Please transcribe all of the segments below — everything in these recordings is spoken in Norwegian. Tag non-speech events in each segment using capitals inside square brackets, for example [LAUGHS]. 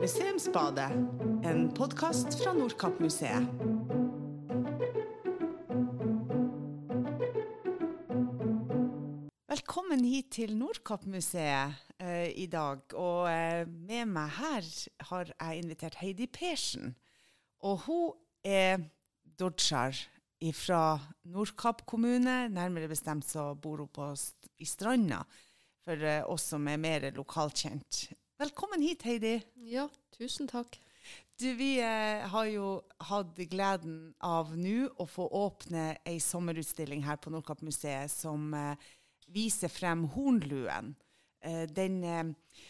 Museumsbadet, en podkast fra Nordkapp-museet. Velkommen hit til Nordkapp-museet eh, i dag. Og eh, med meg her har jeg invitert Heidi Persen. Og hun er dodger fra Nordkapp kommune. Nærmere bestemt så bor hun på i Stranda, for eh, oss som er mer lokalkjent. Velkommen hit, Heidi. Ja, tusen takk. Du, vi eh, har jo hatt gleden av nå å få åpne ei sommerutstilling her på Nordkapp-museet som eh, viser frem hornluen. Eh, den, eh,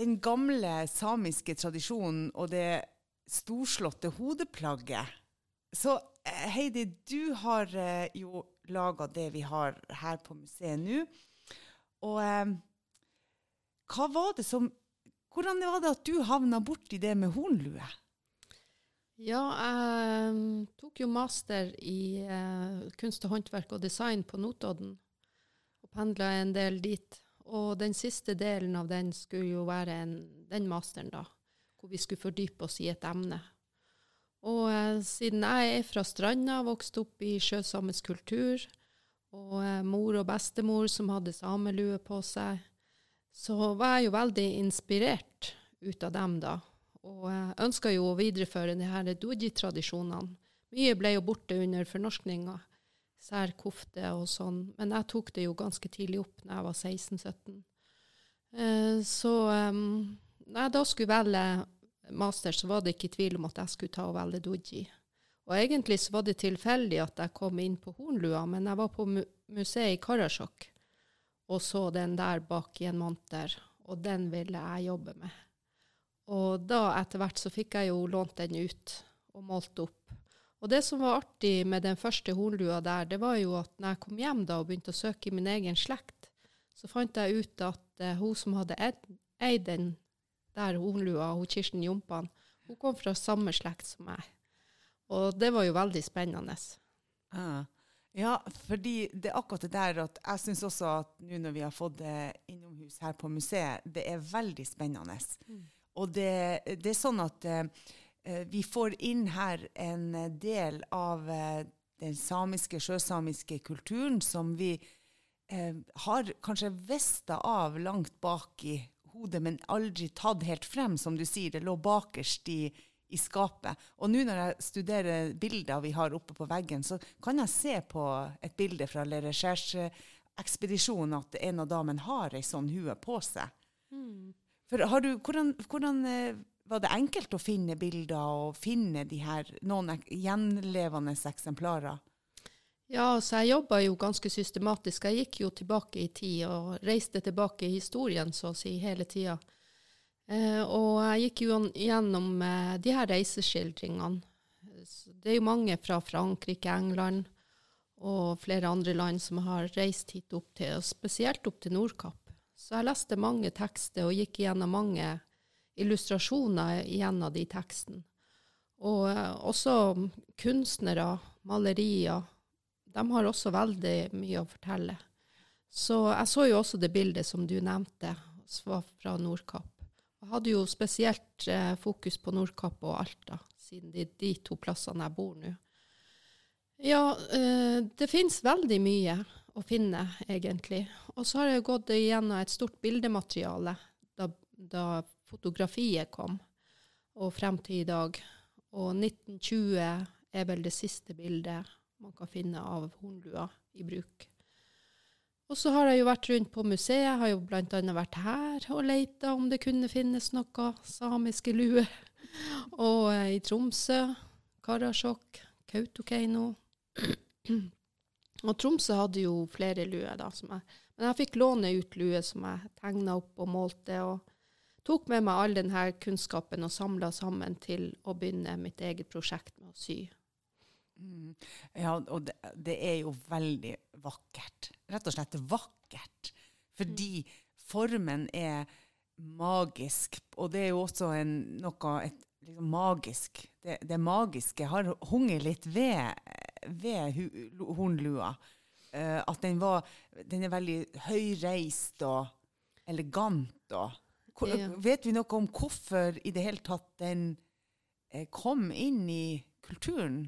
den, gamle samiske tradisjonen og det storslåtte hodeplagget. Så eh, Heidi, du har eh, jo laga det vi har her på museet nå. Og hva var det som hvordan var det at du havna borti det med hornlue? Ja, jeg tok jo master i eh, kunst og håndverk og design på Notodden. Og pendla en del dit. Og den siste delen av den skulle jo være en, den masteren, da. Hvor vi skulle fordype oss i et emne. Og eh, siden jeg er fra Stranda, vokste opp i sjøsamisk kultur, og eh, mor og bestemor som hadde samelue på seg, så var jeg jo veldig inspirert ut av dem da. Og ønska jo å videreføre de her doji-tradisjonene. Mye ble jo borte under fornorskninga, særkofte og sånn. Men jeg tok det jo ganske tidlig opp når jeg var 16-17. Eh, så um, når jeg da skulle velge master, så var det ikke tvil om at jeg skulle ta og velge doji. Og egentlig så var det tilfeldig at jeg kom inn på hornlua, men jeg var på mu museet i Karasjok og så den der bak i en monter, og den ville jeg jobbe med. Og da etter hvert så fikk jeg jo lånt den ut og målt opp. Og det som var artig med den første hornlua der, det var jo at når jeg kom hjem da og begynte å søke i min egen slekt, så fant jeg ut at uh, hun som hadde eid den der hornlua, hun Kirsten Jompan, hun kom fra samme slekt som meg. Og det var jo veldig spennende. Ah. Ja, fordi det er akkurat det der at jeg syns også at nå når vi har fått det innomhus her på museet, det er veldig spennende. Mm. Og det, det, er sånn at uh, vi får inn her en del av uh, den samiske, sjøsamiske kulturen som vi uh, har kanskje vista av langt bak i hodet, men aldri tatt helt frem, som du sier. Det lå bakerst i, i skapet. Og nå når jeg studerer bilder vi har oppe på veggen, så kan jeg se på et bilde fra Le Recherche-ekspedisjonen at en av damene har ei sånn hue på seg. Mm. For du, hvordan, hvordan, eh, var det enkelt å finne bilder og finne de her, noen gjenlevende eksemplarer? Ja, så jeg jobba jo ganske systematisk. Jeg gikk jo tilbake i tid og reiste tilbake i historien så å si hele tida. Eh, og jeg gikk jo gjennom eh, de her reiseskildringene. Det er jo mange fra Frankrike, England og flere andre land som har reist hit opp til, og spesielt opp til Nordkapp. Så jeg leste mange tekster og gikk gjennom mange illustrasjoner gjennom de tekstene. Og eh, også kunstnere, malerier, de har også veldig mye å fortelle. Så jeg så jo også det bildet som du nevnte, som var fra Nordkapp. Hadde jo spesielt eh, fokus på Nordkapp og Alta, siden det er de to plassene jeg bor nå. Ja, eh, det finnes veldig mye å finne, egentlig. Og så har jeg gått igjennom et stort bildemateriale da, da fotografiet kom, og frem til i dag. Og 1920 er vel det siste bildet man kan finne av hornlua i bruk. Og så har jeg jo vært rundt på museet, jeg har jo bl.a. vært her og leita om det kunne finnes noe samiske luer. [LAUGHS] Og eh, i Tromsø, Karasjok, Kautokeino. Og Tromsø hadde jo flere luer, da. Jeg, men jeg fikk låne ut luer som jeg tegna opp og målte. og tok med meg all denne kunnskapen og samla sammen til å begynne mitt eget prosjekt med å sy. Mm. Ja, og det, det, er jo veldig vakkert. Rett og slett vakkert. Fordi mm. formen er magisk, og det er jo også en, noe et, liksom magisk det, det, magiske har hunget litt ved, ved hornlua. Uh, at den, var, den er veldig høyreist og elegant og Hvor, Ja. Vet vi noe om hvorfor i det hele tatt den eh, kom inn i kulturen?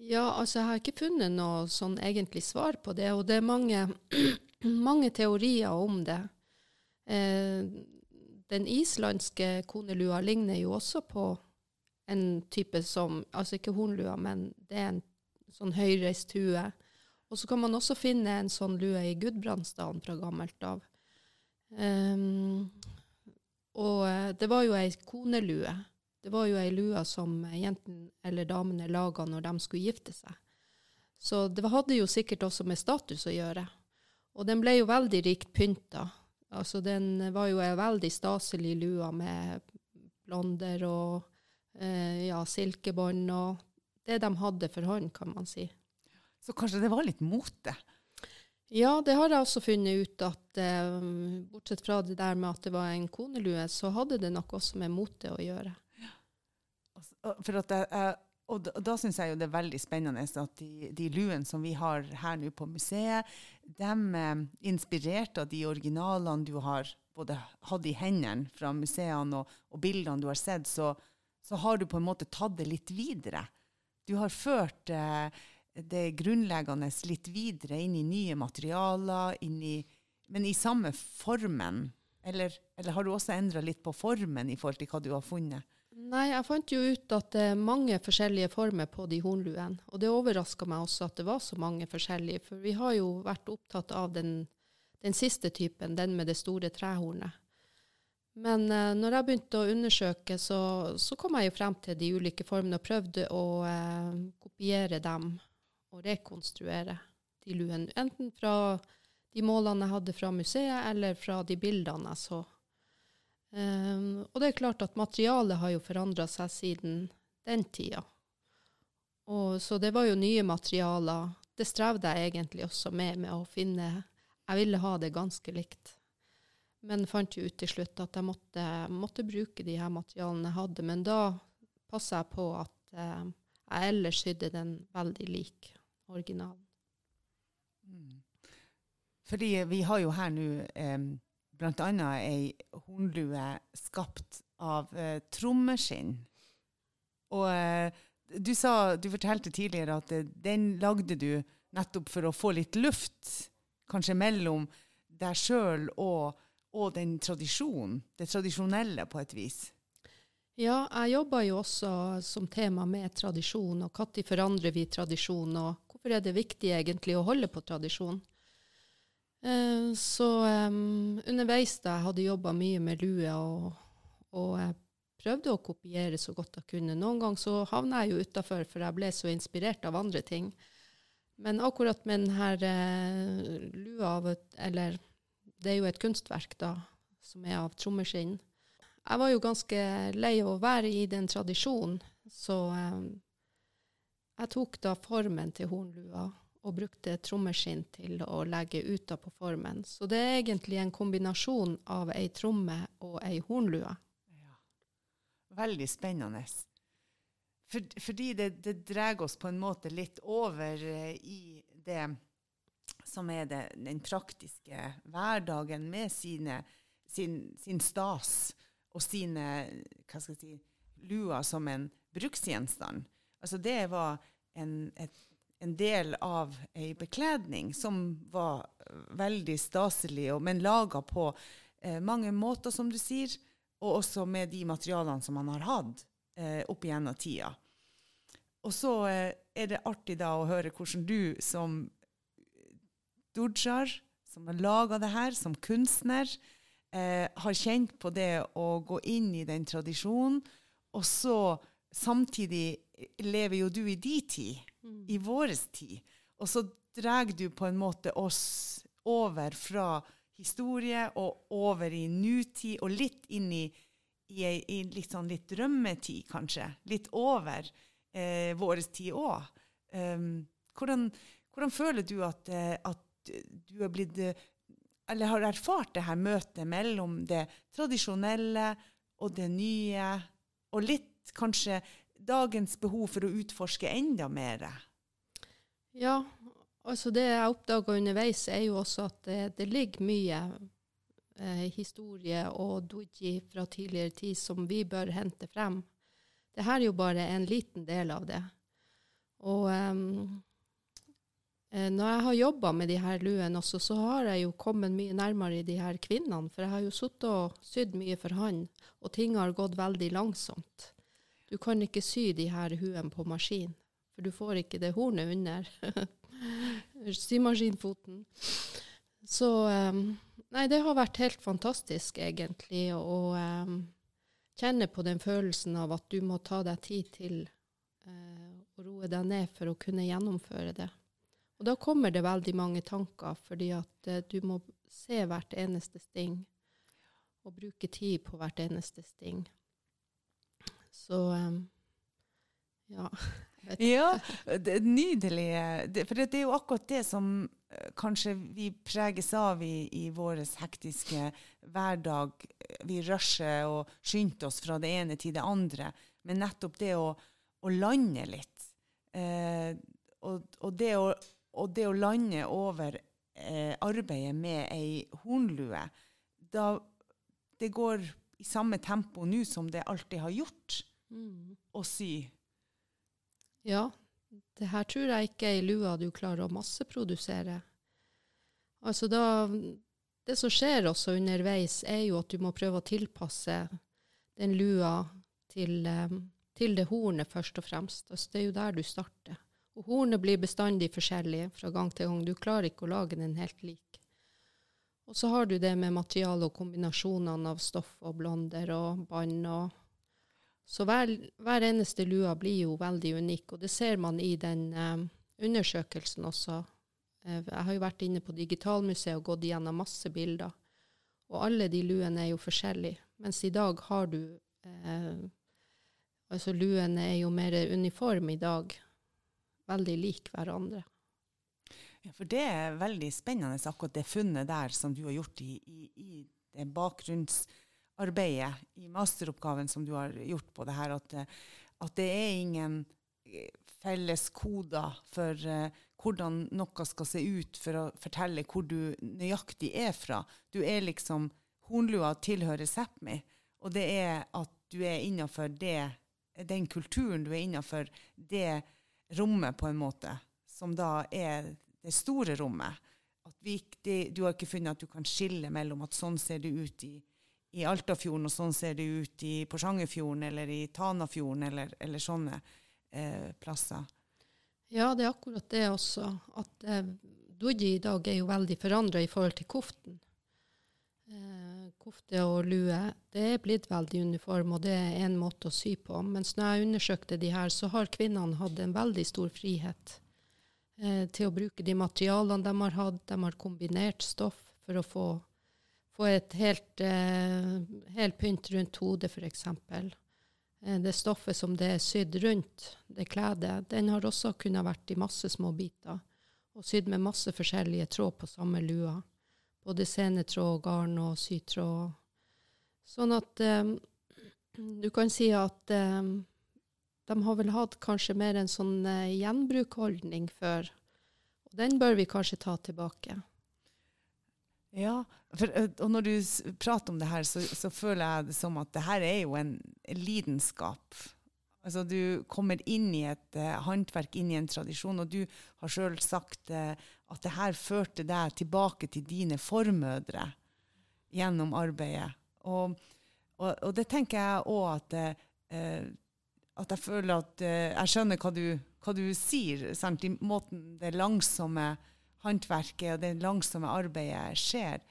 Ja, altså jeg har ikke funnet noe sånn egentlig svar på det, og det er mange, [CLEARS THROAT] mange teorier om det. Eh, den islandske konelua ligner jo også på en type som Altså ikke hornlua, men det er en sånn høyreist hue. Og så kan man også finne en sånn lue i Gudbrandsdalen fra gammelt av. Um, og eh, det var jo ei konelue. Det var jo ei lue som jentene eller damene laga når de skulle gifte seg. Så det hadde jo sikkert også med status å gjøre. Og den ble jo veldig rikt pynta. Altså den var jo ei veldig staselig lue med blonder og eh, ja, silkebånd og det de hadde for hånd, kan man si. Så kanskje det var litt mote? Ja, det har jeg også funnet ut at eh, bortsett fra det der med at det var en konelue, så hadde det nok også med mote å gjøre. Altså, For at jeg, og da, da syns jeg jo det er veldig spennende at de, de luene som vi har her nå på museet, de er inspirert av de originalene du har både hatt i hendene fra museene og, og bildene du har sett, så, så har du på en måte tatt det litt videre. Du har ført eh, det grunnleggende litt videre inn i nye materialer, i, men i samme formen. Eller, eller har du også endra litt på formen i forhold til hva du har funnet? Nei, jeg fant jo ut at det er mange forskjellige former på de hornluene. Og det overraska meg også at det var så mange forskjellige, for vi har jo vært opptatt av den, den siste typen, den med det store trehornet. Men eh, når jeg begynte å undersøke, så, så kom jeg jo frem til de ulike formene og prøvde å eh, kopiere dem og rekonstruere de luene. Enten fra de målene jeg hadde fra museet, eller fra de bildene jeg så. Um, og det er klart at materialet har jo forandra seg siden den tida. Og, så det var jo nye materialer. Det strevde jeg egentlig også med, med å finne Jeg ville ha det ganske likt. Men fant jo ut til slutt at jeg måtte, måtte bruke de her materialene jeg hadde. Men da passa jeg på at eh, jeg ellers sydde den veldig lik originalen. Fordi vi har jo her nå eh, annet ei hornlue skapt av eh, trommeskinn. Og eh, du sa, du fortalte tidligere at eh, den lagde du nettopp for å få litt luft, kanskje mellom deg sjøl og, og den tradisjonen, det tradisjonelle på et vis. Ja, jeg jobber jo også som tema med tradisjon, og når forandrer vi tradisjon, og hvorfor er det viktig egentlig å holde på tradisjon? Eh, så um, underveis da jeg hadde jobba mye med lue, og, og jeg prøvde å kopiere så godt jeg kunne. Noen ganger så havna jeg jo utafor, for jeg ble så inspirert av andre ting. Men akkurat med denne eh, lua av et Eller det er jo et kunstverk, da, som er av trommeskinn. Jeg var jo ganske lei av å være i den tradisjonen, så eh, jeg tok da formen til hornlua og brukte trommeskinn til å legge utapå formen. Så det er egentlig en kombinasjon av ei tromme og ei hornlue. Veldig spennende. For, fordi det, det drar oss på en måte litt over eh, i det som er det, den praktiske hverdagen med sine, sin, sin stas og sine hva skal jeg si, luer som en bruksgjenstand. Altså det var en, et, en del av ei bekledning som var veldig staselig, men laga på eh, mange måter, som du sier, og også med de materialene som man har hatt eh, opp igjennom tida. Og så eh, er det artig da å høre hvordan du som dojar, som har laga det her, som kunstner, eh, har kjent på det å gå inn i den tradisjonen. Og så samtidig lever jo du i din tid, i vår tid. Og så drar du på en måte oss over fra historie og over i nutid, og litt inn i, i, i litt sånn litt drømmetid, kanskje. Litt over eh, vår tid òg. Um, hvordan, hvordan føler du at, eh, at du har blitt eh, Eller har erfart det her møtet mellom det tradisjonelle og det nye, og litt kanskje dagens behov for å utforske enda mer? Ja, altså det jeg oppdaga underveis, er jo også at det, det ligger mye eh, historie og doji fra tidligere tid som vi bør hente frem. Det her er jo bare en liten del av det. Og um, når jeg har jobba med de her luene også, så har jeg jo kommet mye nærmere de her kvinnene. For jeg har jo sittet og sydd mye for han, og ting har gått veldig langsomt. Du kan ikke sy de her huene på maskin, for du får ikke det hornet under [LAUGHS] symaskinfoten. Så um, Nei, det har vært helt fantastisk, egentlig, å um, kjenne på den følelsen av at du må ta deg tid til uh, å roe deg ned for å kunne gjennomføre det. Og da kommer det veldig mange tanker, fordi at uh, du må se hvert eneste sting og bruke tid på hvert eneste sting. Så um, ja. [LAUGHS] Ja, det er nydelig. For det er jo akkurat det som eh, kanskje vi preges av i, i vår hektiske hverdag. Vi rusher og skynder oss fra det ene til det andre. Men nettopp det å, å lande litt, eh, og, og, det å, og, det å, lande over eh, arbeidet med ei hornlue, da det går i samme tempo nå som det alltid har gjort mm. å sy. Ja, det her tror jeg ikke er ei lua du klarer å masseprodusere. Altså da Det som skjer også underveis, er jo at du må prøve å tilpasse den lua til, um, til det hornet, først og fremst. Altså det er jo der du starter. Og hornet blir bestandig forskjellig fra gang til gang. Du klarer ikke å lage den helt lik. Og så har du det med materiale og kombinasjonene av stoff og blonder og bånd og så hver, hver, eneste lua blir jo veldig unik, og det ser man i den eh, undersøkelsen også. Uh, jeg har jo vært inne på Digitalmuseet og gått gjennom masse bilder, og alle de luene er jo forskjellige. Mens i dag har du eh, Altså luene er jo mer uniform i dag. Veldig lik hverandre. Ja, for det er veldig spennende, akkurat det funnet der som du har gjort i, i, i det bakgrunnsarbeidet, i masteroppgaven som du har gjort på det her, at, at det er ingen eh, felles koder for uh, hvordan noe skal se ut for å fortelle hvor du nøyaktig er fra. Du er liksom Hornlua tilhører Sápmi, og det er at du er innafor den kulturen, du er innafor det rommet, på en måte, som da er det store rommet. At vi, det, du har ikke funnet at du kan skille mellom at sånn ser det ut i i Altafjorden, og sånn ser det ut i Porsangerfjorden eller i Tanafjorden eller, eller sånne eh, plasser. Ja, det er akkurat det også. At eh, Dodji i dag er jo veldig forandra i forhold til koften. Eh, kofte og lue det er blitt veldig uniform, og det er én måte å sy på. Mens når jeg undersøkte de her, så har kvinnene hatt en veldig stor frihet eh, til å bruke de materialene de har hatt. De har kombinert stoff for å få få et helt, eh, helt pynt rundt hodet, f.eks. Eh, det stoffet som det er sydd rundt det kledet, den har også kunnet vært i masse små biter. Og sydd med masse forskjellige tråd på samme lua. Både senetråd, garn og sytråd. Sånn at um, du kan si at eh, de har vel hatt kanskje mer en sånn eh, gjenbrukholdning før. Og den bør vi kanskje ta tilbake. Ja, for, og når du prater om det her, så, så, føler jeg det som at det her er jo en lidenskap. Altså Du kommer inn i et uh, håndverk, inn i en tradisjon, og du har sjøl sagt uh, at det her førte deg tilbake til dine formødre gjennom arbeidet. Og, og, og det tenker jeg òg at, uh, at jeg føler at jeg skjønner hva du, hva du sier. Sant? I måten det langsomme håndverket og det langsomme arbeidet skjer.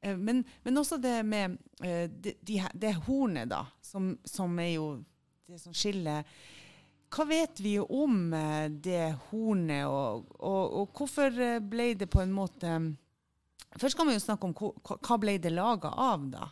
Eh, men, men også det med eh, det, de, det hornet, da, som, som, er jo det som skiller Hva vet vi om eh, det hornet, og, og, og, hvorfor ble det på en måte Først kan vi jo snakke om hva ble det laga av, da?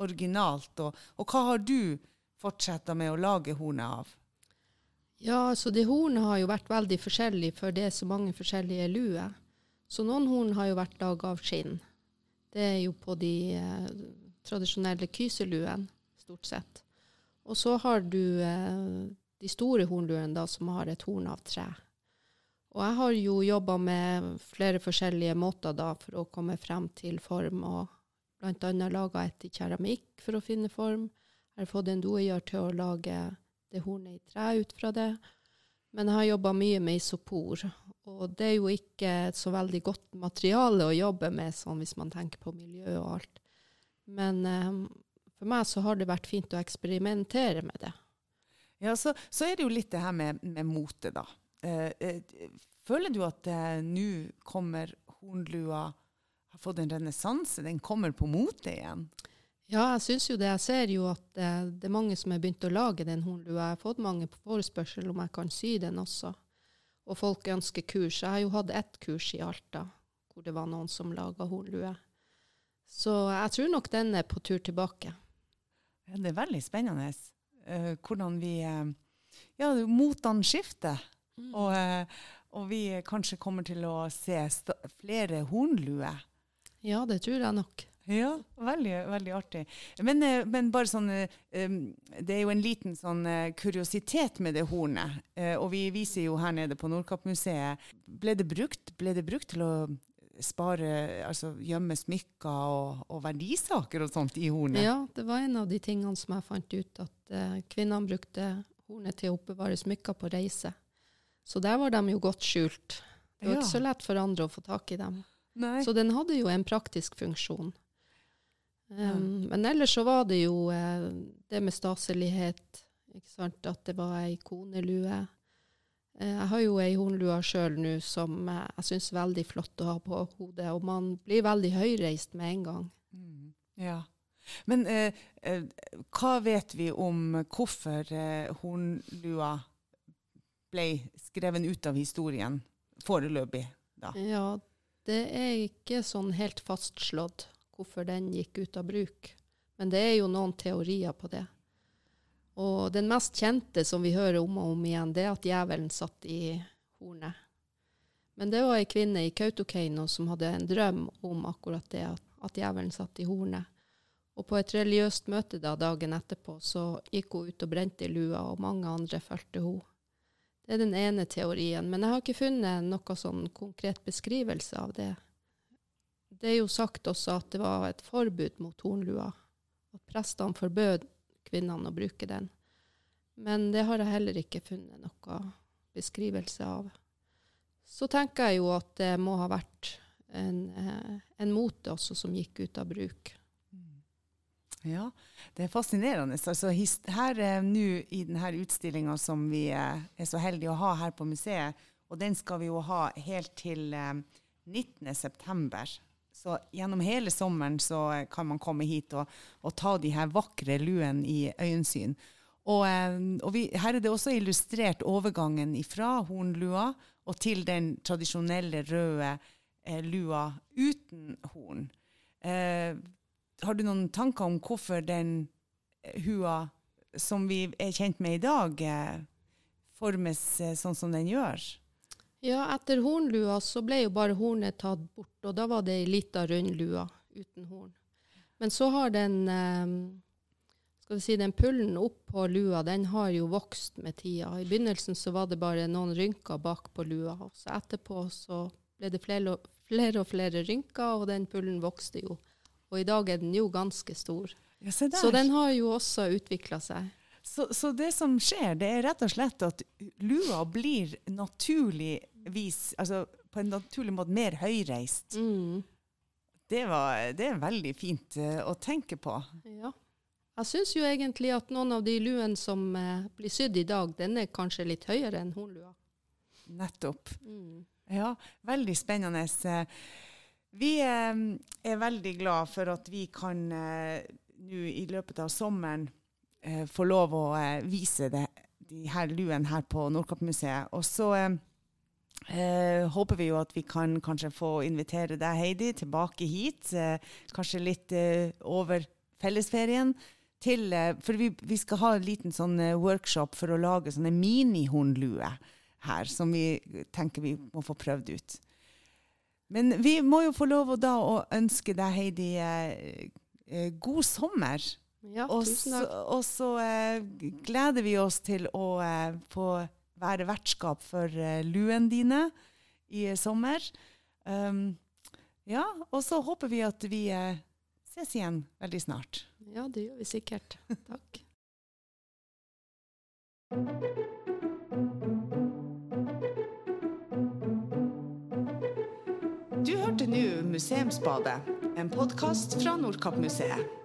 Originalt. Og, og hva har du fortsatt med å lage hornet av? Ja, så det hornet har jo vært veldig forskjellig, for det er så mange forskjellige luer. Så noen horn har jo vært laga av skinn. Det er jo på de eh, tradisjonelle kyseluene, stort sett. Og så har du eh, de store hornluene da, som har et horn av tre. Og jeg har jo jobba med flere forskjellige måter da for å komme frem til form og bl.a. laga et i keramikk for å finne form. Jeg har fått en doegjør til å lage det hornet i tre ut fra det. Men jeg har jobba mye med isopor, og det er jo ikke så veldig godt materiale å jobbe med, sånn hvis man tenker på miljø og alt. Men um, for meg så har det vært fint å eksperimentere med det. Ja, så, så er det jo litt det her med, med mote, da. Eh, eh, føler du at eh, nå kommer hornlua har fått en renessanse? Den kommer på mote igjen? Ja, jeg syns jo det. Jeg ser jo at eh, det er mange som har begynt å lage den hornlua. Jeg har fått mange på forespørsel om jeg kan sy den også. Og folk ønsker kurs. Jeg har jo hatt ett kurs i Alta hvor det var noen som laga hornlue. Så jeg tror nok den er på tur tilbake. Ja, det er veldig spennende uh, hvordan vi uh, Ja, motene skifter. Mm. Og, uh, og, vi kanskje kommer til å se flere hornluer. Ja, det tror jeg nok. Ja, veldig, veldig artig. Men, men, bare sånn Det er jo en liten sånn kuriositet med det hornet. Og vi viser jo her nede på Nordkappmuseet. Ble det brukt, ble det brukt til å spare, altså gjemme smykker og, og, verdisaker og sånt i hornet? Ja, det var en av de tingene som jeg fant ut, at uh, kvinnene brukte hornet til å oppbevare smykker på reise. Så der var de jo godt skjult. Det var ja. ikke så lett for andre å få tak i dem. Nei. Så den hadde jo en praktisk funksjon. Um. Men ellers så var det jo eh, det med staselighet, at det var ei konelue. Eh, jeg har jo ei hornlue sjøl nå som jeg syns er veldig flott å ha på hodet, og man blir veldig høyreist med en gang. Mm, ja. Men eh, eh, hva vet vi om hvorfor eh, hornlua ble skrevet ut av historien foreløpig? da? Ja, det er ikke sånn helt fastslått hvorfor den gikk ut av bruk. Men det er jo noen teorier på det. Og den mest kjente som vi hører om og om igjen, det er at djevelen satt i hornet. Men det var ei kvinne i Kautokeino som hadde en drøm om akkurat det, at, djevelen satt i hornet. Og på et religiøst møte da, dagen etterpå så gikk hun ut og brente i lua, og mange andre fulgte henne. Det er den ene teorien, men jeg har ikke funnet noe sånn konkret beskrivelse av det. Det er jo sagt også at det var et forbud mot hornlua, at prestene forbød kvinnene å bruke den. Men det har jeg heller ikke funnet noe beskrivelse av. Så tenker jeg jo at det må ha vært en, eh, en mote også som gikk ut av bruk. Ja, det er fascinerende. Altså, her eh, nå i denne utstillinga som vi eh, er så heldige å ha her på museet, og den skal vi jo ha helt til eh, 19.9. Så gjennom hele sommeren så kan man komme hit og, og ta de her vakre luene i øyensyn. Og, eh, og vi, her er det også illustrert overgangen fra hornlua og til den tradisjonelle røde eh, lua uten horn. Eh, har du noen tanker om hvorfor den eh, hua som vi er kjent med i dag, eh, formes eh, sånn som den gjør? Ja, etter hornlua så ble jo bare hornet tatt bort, og da var det ei lita rundlua uten horn. Men så har den eh, skal vi si, den pullen opp på lua, den har jo vokst med tida. I begynnelsen så var det bare noen rynker bak på lua, og så etterpå så ble det flere og flere, og flere rynker, og den pullen vokste jo. Og i dag er den jo ganske stor. Ja, så den har jo også utvikla seg. Så, så, det som skjer, det er rett og slett at lua blir naturligvis, altså på en naturlig måte, mer høyreist. Mm. Det, var, det, er veldig fint uh, å tenke på. Ja. Jeg syns jo egentlig at noen av de luene som uh, blir sydd i dag, den er kanskje litt høyere enn hornlua. Nettopp. Mm. Ja, veldig spennende. Vi uh, er veldig glad for at vi kan nå i løpet av sommeren få lov å vise det, de her luene her på Nordkappmuseet. Og så eh, eh, håper vi jo at vi kan kanskje få invitere deg, Heidi, tilbake hit. Eh, kanskje litt eh, over fellesferien. Til, for vi, vi, skal ha en liten sånn workshop for å lage sånne minihornluer her, som vi tenker vi må få prøvd ut. Men vi må jo få lov å da å ønske deg, Heidi, god sommer. Ja, tusen takk. Så, og så eh, gleder vi oss til å eh, få være vertskap for uh, luene dine i sommer. Um, ja, og så håper vi at vi uh, ses igjen veldig snart. Ja, det gjør vi sikkert. Takk. [LAUGHS] Du hørte nå Museumsbadet, en podkast fra Nordkapp-museet.